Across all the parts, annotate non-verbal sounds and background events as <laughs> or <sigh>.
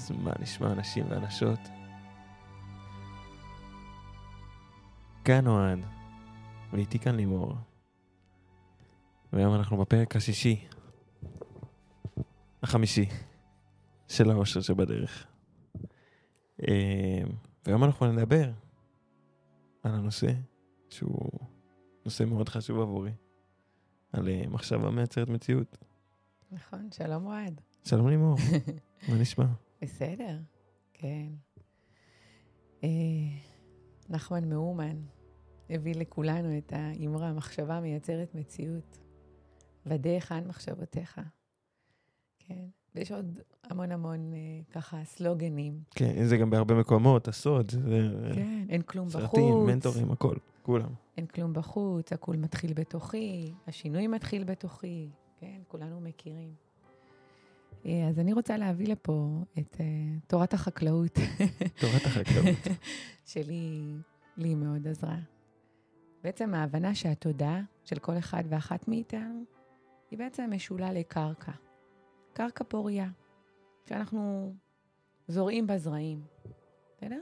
אז מה נשמע אנשים ואנשות? כאן אוהד, ואיתי כאן לימור. והיום אנחנו בפרק השישי, החמישי, של האושר שבדרך. אה, והיום אנחנו נדבר על הנושא שהוא נושא מאוד חשוב עבורי, על אה, מחשבה מייצרת מציאות. נכון, שלום אוהד. שלום לימור, <laughs> מה נשמע? בסדר, כן. אה, נחמן מאומן הביא לכולנו את האמרה, מחשבה מייצרת מציאות. ודא היכן מחשבותיך. כן. ויש עוד המון המון אה, ככה סלוגנים. כן, זה גם בהרבה מקומות, הסוד, זה כן, אין כלום בחוץ. סרטים, מנטורים, הכל, כולם. אין כלום בחוץ, הכול מתחיל בתוכי, השינוי מתחיל בתוכי, כן, כולנו מכירים. אה, אז אני רוצה להביא לפה את uh, תורת החקלאות. תורת החקלאות. <laughs> שלי, לי מאוד עזרה. בעצם ההבנה שהתודעה של כל אחד ואחת מאיתנו היא בעצם משולה לקרקע. קרקע פוריה, שאנחנו זורעים בה זרעים, בסדר?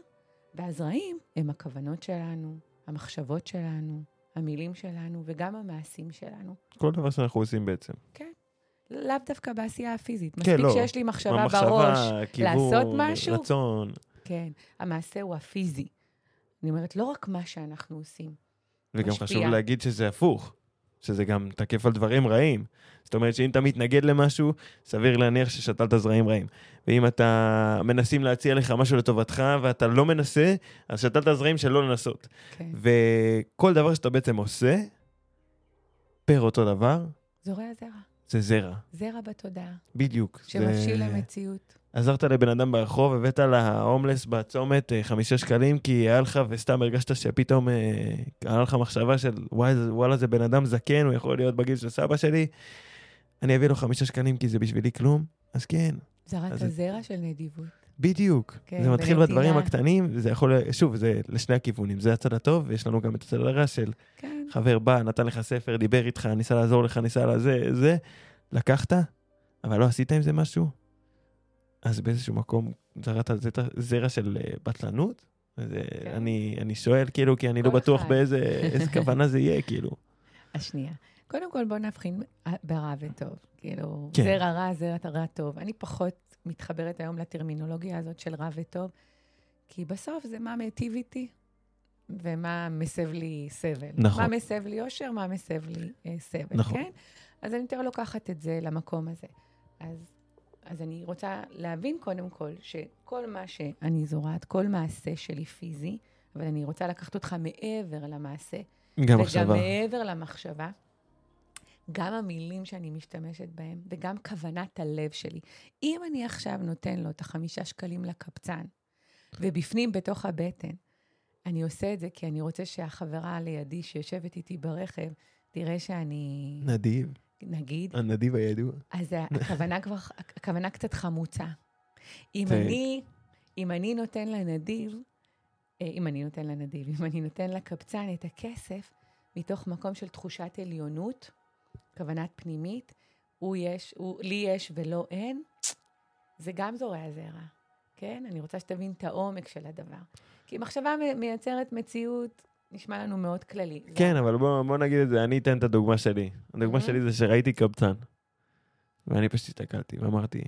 והזרעים הם הכוונות שלנו, המחשבות שלנו, המילים שלנו וגם המעשים שלנו. כל דבר שאנחנו עושים בעצם. כן. לאו דווקא בעשייה הפיזית. כן, מספיק לא. שיש לי מחשבה המחשבה, בראש כיוון, לעשות משהו. רצון. כן, המעשה הוא הפיזי. אני אומרת, לא רק מה שאנחנו עושים. וגם משפיע. חשוב להגיד שזה הפוך, שזה גם תקף על דברים רעים. זאת אומרת שאם אתה מתנגד למשהו, סביר להניח ששתלת זרעים רעים. ואם אתה מנסים להציע לך משהו לטובתך ואתה לא מנסה, אז שתלת זרעים של לא לנסות. כן. וכל דבר שאתה בעצם עושה, פר אותו דבר, זורע זרע. זה זרע. זרע בתודעה, בדיוק. שמבשיל זה- למציאות. עזרת לבן אדם ברחוב, הבאת להומלס בצומת אה, חמישה שקלים, כי היה לך וסתם הרגשת שפתאום אה, היה לך מחשבה של וואי, זה- וואלה זה בן אדם זקן, הוא יכול להיות בגיל של סבא שלי, אני אביא לו חמישה שקלים כי זה בשבילי כלום, אז כן, זרעת אז זה- זרע של נדיבות. בדיוק. כן, זה מתחיל. בדברים הקטנים, וזה יכול, שוב, זה לשני הכיוונים, זה הצד הטוב, ויש לנו גם את הצד הרע של כן, חבר בא, נתן לך ספר, דיבר איתך, ניסה לעזור לך, ניסה לזה, זה, לקחת, אבל לא עשית עם זה משהו, אז באיזשהו מקום זרעת על זה את הזרע של אה, בטלנות. וזה, כן. אני, אני שואל, כאילו, כי אני לא כל בטוח אחד. באיזה איזה כוונה זה יהיה, כאילו. השנייה. קודם כל, בוא נבחין ברע וטוב. כאילו, כן. זרע רע, זרע רע טוב. אני פחות מתחברת היום לטרמינולוגיה הזאת של רע וטוב, כי בסוף זה מה מיטיב איתי ומה מסב לי סבל. נכון. מה מסב לי אושר, מה מסב לי אה, סבל, נכון. כן? אז אני יותר לוקחת את זה למקום הזה. אז, אז אני רוצה להבין קודם כל שכל מה שאני זורעת, כל מעשה שלי פיזי, אבל אני רוצה לקחת אותך מעבר למעשה, גם וגם מחשבה. מעבר למחשבה, גם המילים שאני משתמשת בהם, וגם כוונת הלב שלי. אם אני עכשיו נותן לו את החמישה שקלים לקבצן, ובפנים, בתוך הבטן, אני עושה את זה כי אני רוצה שהחברה לידי שיושבת איתי ברכב, תראה שאני, נדיב, נגיד, הנדיב הידוע. אז הכוונה כבר, הכוונה קצת חמוצה. אם כן. אני, אם אני נותן לנדיב, אה, אם אני נותן לנדיב, אם אני נותן לקבצן את הכסף, מתוך מקום של תחושת עליונות, כוונת פנימית, הוא יש, הוא, לי יש ולא אין, זה גם זורע זרע, כן? אני רוצה שתבין את העומק של הדבר. כי מחשבה מייצרת מציאות, נשמע לנו מאוד כללי. זה כן, אבל בוא, בוא נגיד את זה, אני אתן את הדוגמה שלי. הדוגמה Mhm. שלי זה שראיתי קבצן. ואני פשוט הסתכלתי ואמרתי,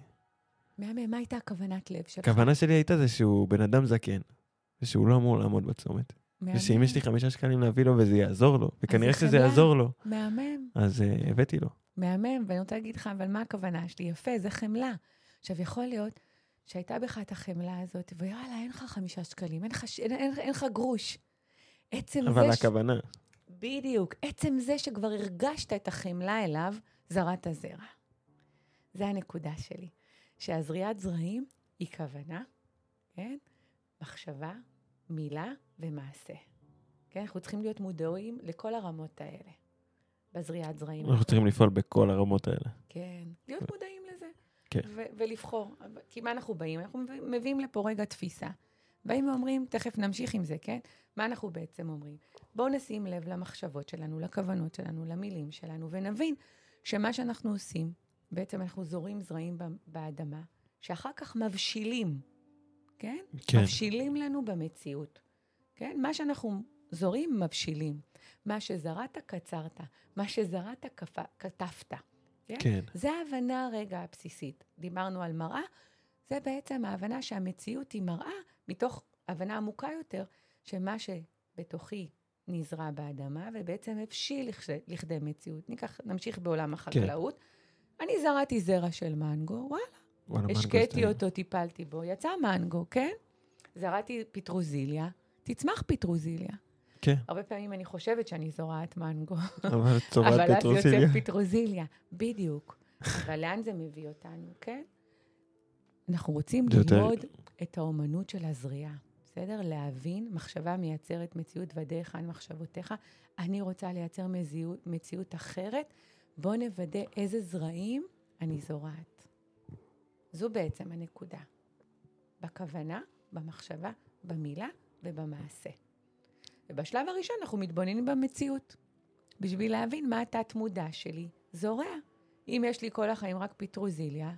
מהמם, מה הייתה הכוונת לב שלך? הכוונה שלי הייתה זה שהוא בן אדם זקן, ושהוא לא אמור לעמוד בצומת. מהמם, ושאם יש לי חמישה שקלים להביא לו וזה יעזור לו, וכנראה זה שזה. יעזור לו, מהמם. אז uh, הבאתי לו. מהמם, ואני רוצה להגיד לך, אבל מה הכוונה שלי? יפה, זה חמלה. עכשיו, יכול להיות שהייתה בך את החמלה הזאת, ויאללה, אין לך חמישה שקלים, אין לך, ש- אין, אין, אין לך גרוש. עצם אבל זה... ש- הכוונה, בדיוק. עצם זה שכבר הרגשת את החמלה אליו, זרעת זרע. זה הנקודה שלי. שהזריעת זרעים היא כוונה, כן? מחשבה, מילה ומעשה. כן? אנחנו צריכים להיות מודעים לכל הרמות האלה בזריעת זרעים. אנחנו צריכים לפעול בכל הרמות האלה. כן, להיות מודעים לזה. כן. ו- ולבחור. כי מה אנחנו באים? אנחנו מב- מביאים לפה רגע תפיסה. באים ואומרים, תכף נמשיך עם זה, כן? מה אנחנו בעצם אומרים? בואו נשים לב למחשבות שלנו, לכוונות שלנו, למילים שלנו, ונבין שמה שאנחנו עושים, בעצם אנחנו זורים זרעים באדמה, שאחר כך מבשילים, כן? כן. מבשילים לנו במציאות, כן? מה שאנחנו זורים, מבשילים. מה שזרעת, קצרת. מה שזרעת, כפ- כתבת. כן? כן. זה ההבנה הרגע הבסיסית. דיברנו על מראה, זה בעצם ההבנה שהמציאות היא מראה, מתוך הבנה עמוקה יותר, שמה שבתוכי נזרע באדמה, ובעצם הבשיל לכש- לכדי מציאות. ניקח, נמשיך בעולם החקלאות. אני זרעתי זרע של מנגו, וואלה, וואלה, השקיתי אותו, טיפלתי בו, יצא מנגו, כן? זרעתי פטרוזיליה, תצמח פטרוזיליה. כן, הרבה פעמים אני חושבת שאני זורעת מנגו, אבל צורת אבל אז פטרוסיליה. יוצא פטרוזיליה, בדיוק. אבל לאן זה מביא אותנו, כן? אנחנו רוצים יותר- ללמוד את האומנות של הזריעה, בסדר? להבין, מחשבה מייצרת מציאות ודרך על מחשבותיך. אני רוצה לייצר מציאות, מציאות אחרת, בואו נוודא איזה זרעים אני זורעת. זו בעצם הנקודה. בכוונה, במחשבה, במילה ובמעשה. ובשלב הראשון אנחנו מתבוננים במציאות, בשביל להבין מה התת-מודע שלי זורע. אם יש לי כל החיים רק פטרוזיליה,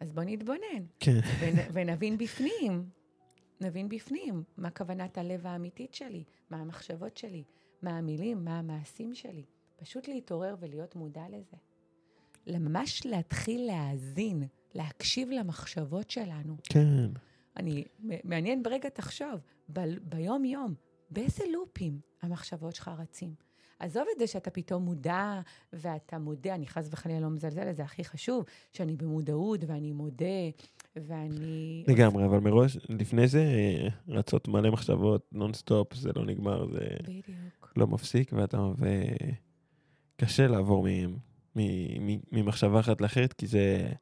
אז בוא נתבונן כן, ונ- ונבין בפנים, נבין בפנים מה כוונת הלב האמיתית שלי, מה המחשבות שלי, מה המילים, מה המעשים שלי. פשוט להתעורר ולהיות מודע לזה. ממש להתחיל להאזין, להקשיב למחשבות שלנו. כן. אני, מעניין ברגע תחשוב, ב, ביום-יום, באיזה לופים המחשבות שלך רצים. עזוב את זה שאתה פתאום מודע, ואתה מודה, אני חס וחלילה לא מזלזלת, זה הכי חשוב, שאני במודעות, ואני מודה, ואני... לגמרי, אבל מראש, לפני זה אה, רצות מלא מחשבות, נונסטופ, זה לא נגמר, זה בדיוק. לא מפסיק, ואתה... וקשה לעבור מ- מ- מ- ממחשבה אחת לאחרת, כי זה...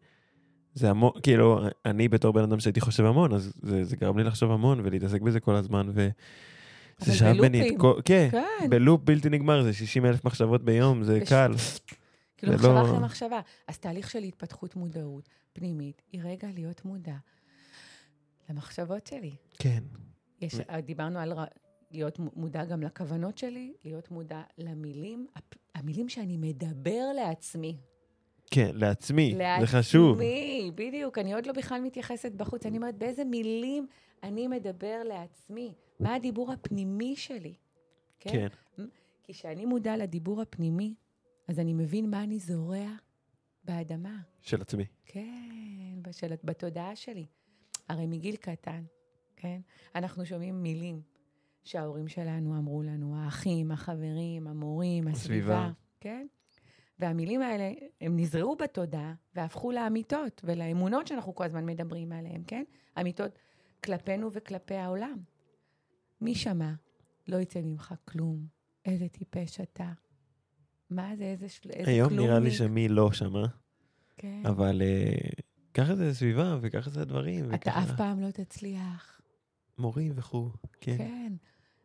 זה המון, כאילו, אני בתור בן אדם שהייתי חושב המון, אז זה, זה גרם לי לחשוב המון ולהתעסק בזה כל הזמן, וזה אבל שאב ממני את. כל... כן, כן. בלופ בלתי נגמר, זה 60 אלף מחשבות ביום, זה בש- קל. כאילו זה מחשבה לא- אחרי מחשבה. אז תהליך של התפתחות מודעות פנימית, היא רגע להיות מודע למחשבות שלי. כן, יש, דיברנו על להיות מודע גם לכוונות שלי, להיות מודע למילים, המילים שאני מדבר לעצמי. כן, לעצמי, לעצמי, זה חשוב. בדיוק. אני עוד לא בכלל מתייחסת בחוץ. אני אומרת, באיזה מילים אני מדבר לעצמי? מה הדיבור הפנימי שלי? כן, כי כשאני מודע לדיבור הפנימי, אז אני מבין מה אני זורע באדמה. של עצמי. כן, בשל, בתודעה שלי. הרי מגיל קטן, כן? אנחנו שומעים מילים שההורים שלנו אמרו לנו, האחים, החברים, המורים, הסביבה, הסביבה. כן? והמילים האלה, הם נזרעו בתודעה והפכו לאמיתות ולאמונות שאנחנו כל הזמן מדברים עליהן, כן? אמיתות כלפינו וכלפי העולם. מי שמע? לא יצא ממך כלום. איזה טיפש אתה. מה זה, איזה, של... איזה היום כלומניק. נראה לי שמי לא שמע, כן. אבל אה, ככה זה סביבה וככה זה הדברים. אתה וככה אף פעם לא תצליח. מורים וכו', כן, כן.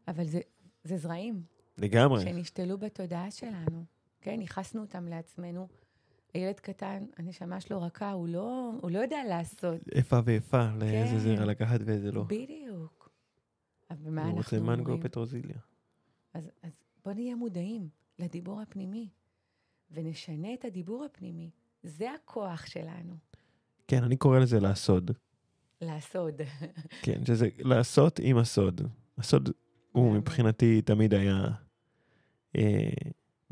אבל זה, זה זרעים לגמרי. שנשתלו בתודעה שלנו. כן, ייחסנו אותם לעצמנו. הילד קטן, הנשמה שלו רכה, הוא לא, הוא לא יודע לעשות. איפה ואיפה, לאיזה כן. זרע לקחת ואיזה לא. בדיוק. אבל מה הוא אנחנו רוצה אומרים? מנגו פטרוזיליה. אז, אז בוא נהיה מודעים לדיבור הפנימי, ונשנה את הדיבור הפנימי. זה הכוח שלנו, כן, אני קורא לזה לעסוד. לעסוד. כן, שזה לעשות עם הסוד. הסוד הוא. מבחינתי תמיד היה, אה,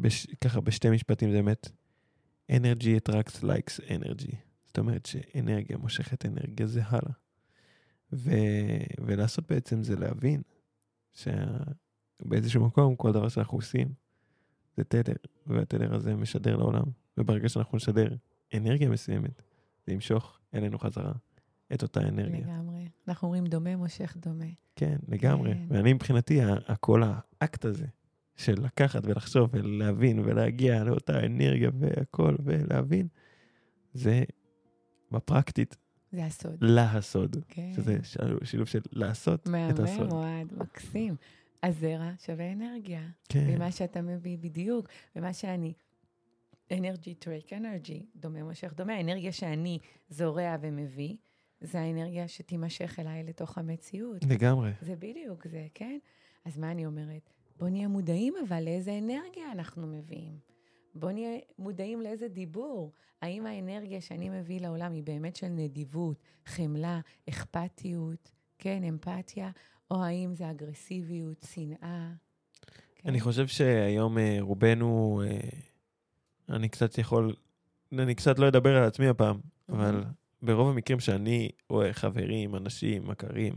בש, ככה בשתי משפטים זה באמת, energy attracts likes energy. זאת אומרת שאנרגיה מושכת אנרגיה זה הלאה. ו, ולעשות בעצם זה להבין שבאיזשהו מקום כל דבר שאנחנו עושים זה תדר, והתדר הזה משדר לעולם. וברגע שאנחנו נשדר אנרגיה מסוימת, זה ימשוך אלינו חזרה את אותה אנרגיה. לגמרי. אנחנו אומרים דומה מושך דומה. כן, לגמרי. כן. ואני מבחינתי, הכל האקט הזה של לקחת ולחשוב ולהבין ולהגיע לאותה אנרגיה והכל ולהבין, זה בפרקטית זה הסוד. לעשות. כן. שזה שילוב של לעשות את מהמם, הסוד. אוהד, מקסים. הזרע שווה אנרגיה. כן, ומה שאתה מביא בדיוק, ומה שאני... אנרגי טרק אנרגי, דומה מושך דומה. האנרגיה שאני זורע ומביא, זה האנרגיה שתימשך אליי לתוך המציאות. לגמרי. זה בדיוק זה, כן? אז מה אני אומרת? בוא נהיה מודעים אבל לאיזה אנרגיה אנחנו מביאים. בואו נהיה מודעים לאיזה דיבור. האם האנרגיה שאני מביא לעולם היא באמת של נדיבות, חמלה, אכפתיות, כן, אמפתיה, או האם זה אגרסיביות, שנאה? כן? אני חושב שהיום אה, רובנו, אה, אני קצת יכול, אני קצת לא אדבר על עצמי הפעם, אבל ברוב המקרים שאני רואה חברים, אנשים, מכרים,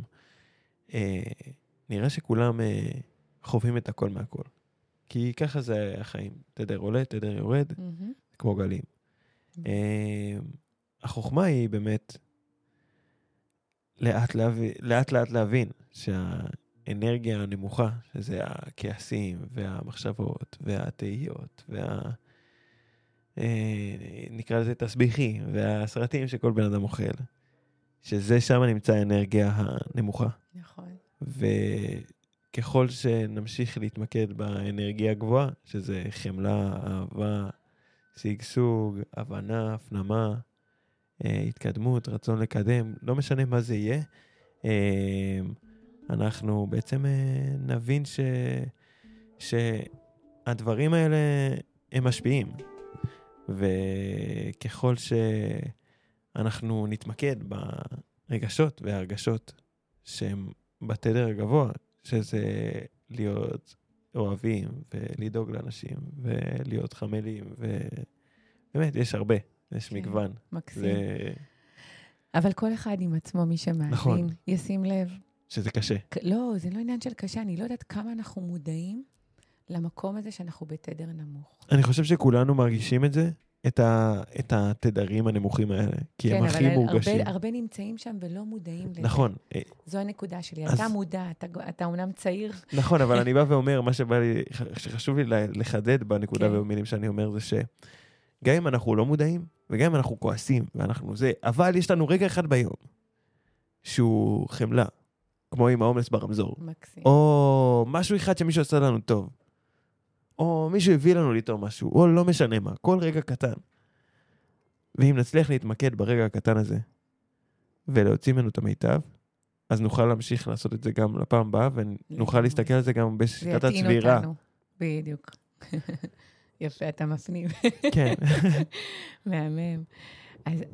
אה, נראה שכולם חווים את הכל מהכל. כי ככה זה החיים, תדר עולה, תדר יורד, מהמם. כמו גלים. אה, החוכמה היא באמת לאט, להבין, לאט לאט להבין שהאנרגיה הנמוכה, שזה הכעסים והמחשבות והתהיות וה... אה, נקרא לזה תסביכי, והסרטים שכל בן אדם אוכל, שזה שם נמצא האנרגיה הנמוכה. נכון. וככל שנמשיך להתמקד באנרגיה הגבוהה, שזה חמלה, אהבה, שגשוג, הבנה, הפנמה, אה, התקדמות, רצון לקדם, לא משנה מה זה יהיה, אה, אנחנו בעצם אה, נבין ש, שהדברים האלה הם משפיעים. וככל שאנחנו נתמקד ברגשות וההרגשות שהם בתדר הגבוה, שזה להיות אוהבים ולדאוג לאנשים ולהיות חמלים, ובאמת, יש הרבה, יש כן, מגוון. מקסים. זה... אבל כל אחד עם עצמו, מי שמאזין, נכון. ישים לב. שזה קשה. לא, זה לא עניין של קשה, אני לא יודעת כמה אנחנו מודעים למקום הזה שאנחנו בתדר נמוך. אני חושב שכולנו מרגישים את זה, את, ה, את התדרים הנמוכים האלה, כי הם הכי כן, אבל מורגשים. הרבה, נמצאים שם ולא מודעים לזה. נכון, אה, זו הנקודה שלי. אז- אתה מודע, אתה, אתה אומנם צעיר, נכון, אבל אני <laughs> בא ואומר, מה שבא לי, שחשוב לי לחדד בנקודה כן. ובמילים שאני אומר, זה שגם אם אנחנו לא מודעים, וגם אם אנחנו כועסים, ואנחנו זה, אבל יש לנו רגע אחד ביום, שהוא חמלה, כמו עם ההומלס ברמזור, מקסים. או משהו אחד שמישהו עשה לנו טוב, או מישהו הביא לנו לטעום משהו, או לא משנה מה, כל רגע קטן. ואם נצליח להתמקד ברגע הקטן הזה, ולהוציא ממנו את המיטב, אז נוכל להמשיך לעשות את זה גם לפעם הבאה, ונוכל. להסתכל על זה גם בשיטת הצבירה. בדיוק. <laughs> יפה, אתה מפנים. כן. <laughs> מהמם. אז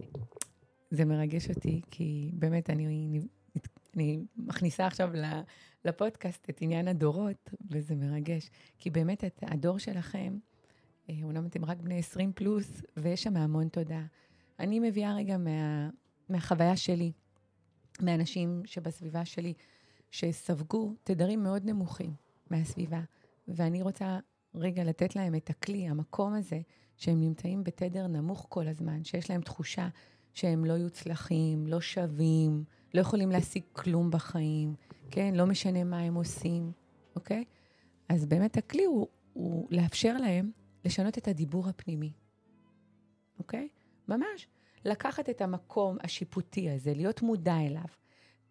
זה מרגש אותי, כי באמת אני, אני מכניסה עכשיו לפודקאסט את עניין הדורות, וזה מרגש. כי באמת את, הדור שלכם, אה, אומנם אתם רק בני 20 פלוס, ויש שם המון תודה. אני מביאה רגע מה, מהחוויה שלי, מאנשים שבסביבה שלי, שספגו תדרים מאוד נמוכים מהסביבה, ואני רוצה רגע לתת להם את הכלי, המקום הזה, שהם נמצאים בתדר נמוך כל הזמן, שיש להם תחושה שהם לא יוצלחים, לא שווים, לא יכולים להשיג כלום בחיים, כן? לא משנה מה הם עושים, אוקיי? אז באמת הכלי הוא, הוא לאפשר להם לשנות את הדיבור הפנימי, אוקיי? ממש. לקחת את המקום השיפוטי הזה, להיות מודע אליו.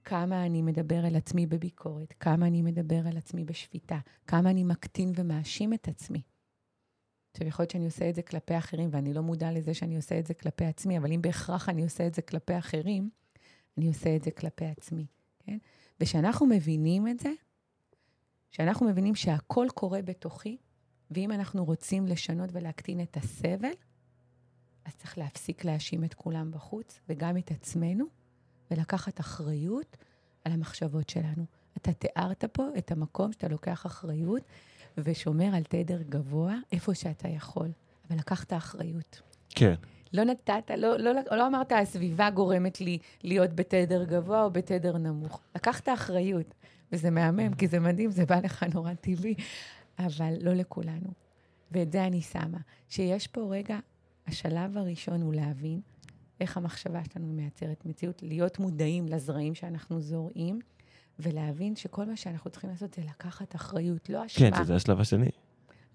כמה אני מדבר על עצמי בביקורת, כמה אני מדבר על עצמי בשפיטה, כמה אני מקטין ומאשים את עצמי. עכשיו, יכול להיות שאני עושה את זה כלפי אחרים, ואני לא מודע לזה שאני עושה את זה כלפי עצמי, אבל אם בהכרח אני עושה את זה כלפי אחרים, אני עושה את זה כלפי עצמי, כן? וכשאנחנו מבינים את זה, כשאנחנו מבינים שהכל קורה בתוכי, ואם אנחנו רוצים לשנות ולהקטין את הסבל, אז צריך להפסיק להאשים את כולם בחוץ, וגם את עצמנו, ולקחת אחריות על המחשבות שלנו. אתה תיארת פה את המקום שאתה לוקח אחריות ושומר על תדר גבוה איפה שאתה יכול, אבל לקחת אחריות. כן. לא נתת, לא, לא, לא אמרת, הסביבה גורמת לי להיות בתדר גבוה או בתדר נמוך. לקחת אחריות, וזה מהמם, כי זה מדהים, זה בא לך נורא טבעי, אבל לא לכולנו. ואת זה אני שמה. שיש פה רגע, השלב הראשון הוא להבין איך המחשבה שלנו מייצרת מציאות, להיות מודעים לזרעים שאנחנו זורעים, ולהבין שכל מה שאנחנו צריכים לעשות זה לקחת אחריות, לא אשמה. כן, שזה השלב השני.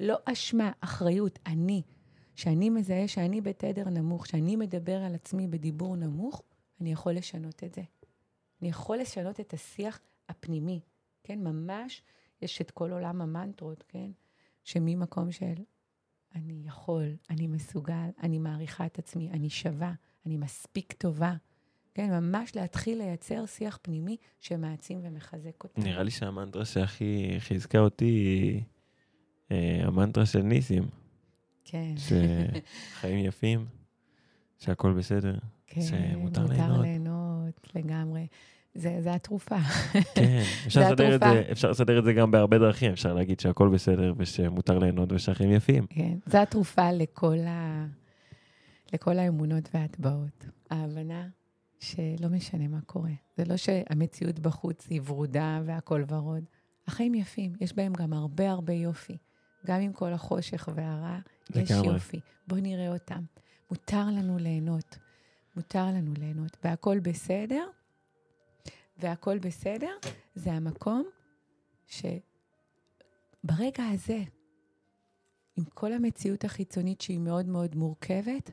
לא אשמה, אחריות, אני. שאני מזהה שאני בתדר נמוך, שאני מדבר על עצמי בדיבור נמוך, אני יכול לשנות את זה. אני יכול לשנות את השיח הפנימי, כן? ממש יש את כל עולם המנטרות, כן? שממקום של אני יכול, אני מסוגל, אני מעריכה את עצמי, אני שווה, אני מספיק טובה. כן, ממש להתחיל לייצר שיח פנימי שמעצים ומחזק אותנו. נראה לי שהמנטרה שהכי חיזקה אותי היא אה, המנטרה של ניסים. כן. שחיים יפים, שהכול בסדר, כן, שמותר מותר ליהנות. ליהנות לגמרי. זה, זה התרופה. כן, <laughs> אפשר זה לסדר את התרופה. זה, אפשר לסדר את זה גם בהרבה דרכים, אפשר להגיד שהכל בסדר ושמותר ליהנות ושהחיים יפים. כן, זה התרופה לכל, ה... לכל האמונות והטבעות. ההבנה שלא משנה מה קורה. זה לא שהמציאות בחוץ היא ורודה והכל ורוד. החיים יפים, יש בהם גם הרבה הרבה יופי. גם עם כל החושך והרע, יש. יופי. בואו נראה אותם. מותר לנו ליהנות. מותר לנו ליהנות. והכל בסדר, והכל בסדר, זה המקום שברגע הזה, עם כל המציאות החיצונית שהיא מאוד מאוד מורכבת,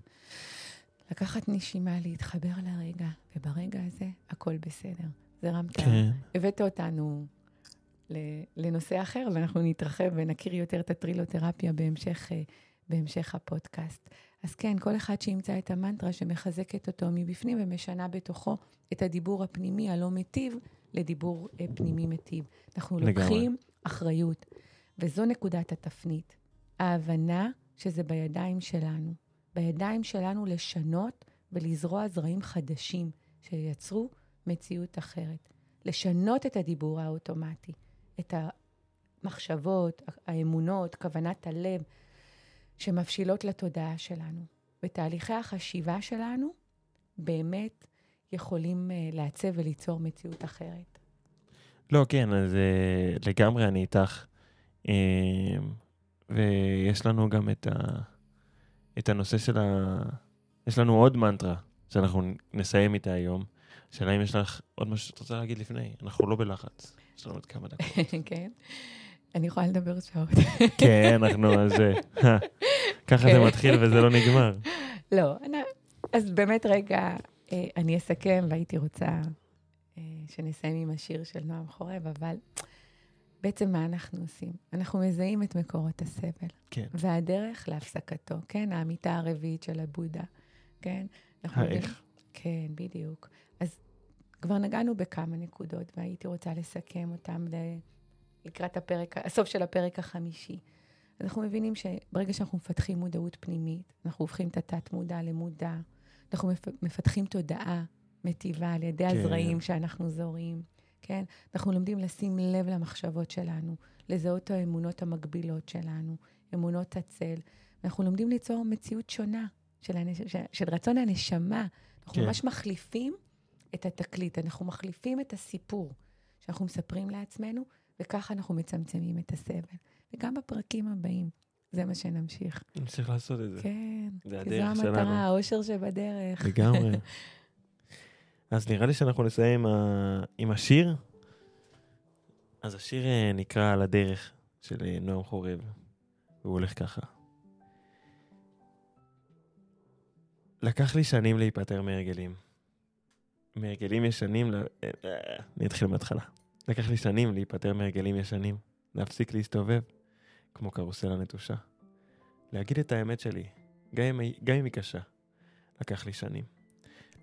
לקחת נשימה, להתחבר לרגע, וברגע הזה הכל בסדר. זרמת, כן, הבאת אותנו לנושא אחר, ואנחנו נתרחב ונכיר יותר את הטרילותרפיה בהמשך, אה, בהמשך הפודקאסט. אז כן, כל אחד שימצא את המנטרה שמחזקת אותו מבפנים ומשנה בתוכו את הדיבור הפנימי הלא מיטיב לדיבור אה, פנימי מיטיב. אנחנו לגמרי. לוקחים אחריות, וזו נקודת התפנית. ההבנה שזה בידיים שלנו. בידיים שלנו לשנות ולזרוע זרעים חדשים שייצרו מציאות אחרת. לשנות את הדיבור האוטומטי, את המחשבות, האמונות, כוונת הלב, שמבשילות לתודעה שלנו. ותהליכי החשיבה שלנו באמת יכולים uh, לעצב וליצור מציאות אחרת. לא, כן, אז אה, לגמרי אני איתך. אה, ויש לנו גם את, ה, את הנושא של ה... יש לנו עוד מנטרה שאנחנו נסיים איתה היום. השאלה אם יש לך עוד משהו שאת רוצה להגיד לפני. אנחנו לא בלחץ. יש לנו עוד כמה דקות. <laughs> כן? אני יכולה לדבר שעות. כן, אנחנו על זה. <laughs> ככה זה. מתחיל וזה לא נגמר. <laughs> לא, אז באמת רגע, אה, אני אסכם, והייתי רוצה אה, שנסיים עם השיר של נועם חורב, אבל בעצם מה אנחנו עושים? אנחנו מזהים את מקורות הסבל, כן. והדרך להפסקתו, כן? האמיתה הרביעית של הבודה, כן? האיך. כן, בדיוק. אז כבר נגענו בכמה נקודות, והייתי רוצה לסכם אותן ל- לקראת הפרק, הסוף של הפרק החמישי. אנחנו מבינים שברגע שאנחנו מפתחים מודעות פנימית, אנחנו הופכים את התת-מודע למודע, אנחנו מפ- מפתחים תודעה מטיבה על ידי כן. הזרעים שאנחנו זורים, כן? אנחנו לומדים לשים לב למחשבות שלנו, לזהות את האמונות המקבילות שלנו, אמונות הצל. אנחנו לומדים ליצור מציאות שונה של, הנש... של- רצון הנשמה. אנחנו. כן. ממש מחליפים את התקליט, אנחנו מחליפים את הסיפור שאנחנו מספרים לעצמנו, וככה אנחנו מצמצמים את הסבל. וגם בפרקים הבאים, זה מה שנמשיך. נמשיך לעשות את זה. כן, זה כי זו. המטרה, האושר שבדרך. לגמרי. <laughs> אז נראה לי שאנחנו נסיים עם, ה... עם השיר. אז השיר אה, נקרא על הדרך של אה, נועם חורב, והוא הולך ככה. לקח לי שנים להיפטר מהרגלים. מהרגלים ישנים, ל... אה, אני אתחיל מההתחלה. לקח לי שנים להיפטר מהרגלים ישנים, להפסיק להסתובב כמו קרוסלה נטושה. להגיד את האמת שלי, גם אם, גם אם היא קשה. לקח לי שנים.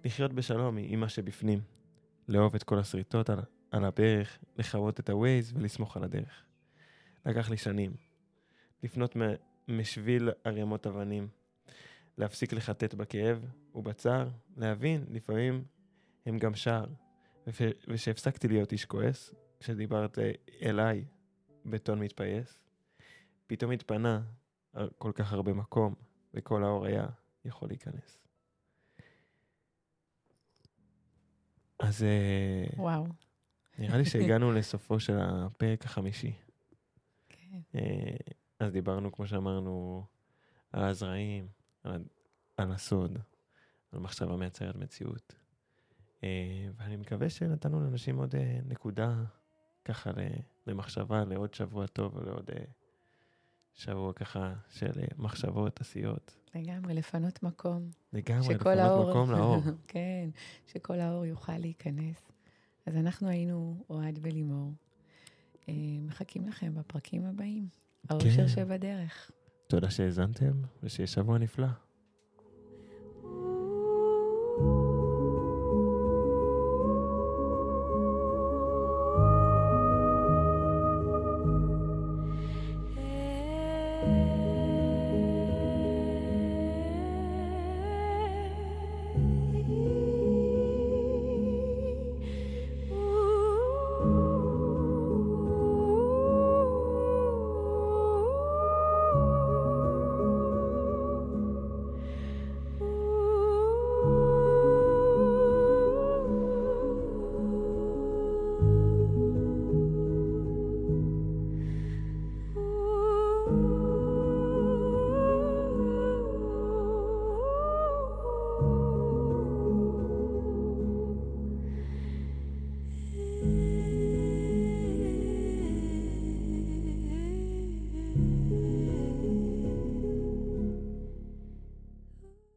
לחיות בשלום עם מה שבפנים. לאהוב את כל השריטות על, על הברך, לכבות את הווייז ולסמוך על הדרך. לקח לי שנים. לפנות מ- משביל ערימות אבנים. להפסיק לחטט בכאב ובצער, להבין, לפעמים הם גם שער. ושהפסקתי להיות איש כועס, כשדיברת אליי בטון מתפייס, פתאום התפנה כל כך הרבה מקום, וכל האור היה יכול להיכנס. אז אה, וואו, נראה לי שהגענו לסופו של הפרק החמישי. כן. אה, אז דיברנו, כמו שאמרנו, על הזרעים, על, על הסוד, על מחשבה מייצרת מציאות. אה, ואני מקווה שנתנו לאנשים עוד נקודה ככה למחשבה, לעוד שבוע טוב ולעוד אה, שבוע ככה של אה, מחשבות, עשיות. לגמרי, לפנות מקום. לגמרי, לפנות האור... מקום לאור. <laughs> כן, שכל האור יוכל להיכנס. אז אנחנו היינו אוהד ולימור. אה, מחכים לכם בפרקים הבאים. האושר כן. שבדרך. תודה שהאזנתם, ושיהיה שבוע נפלא.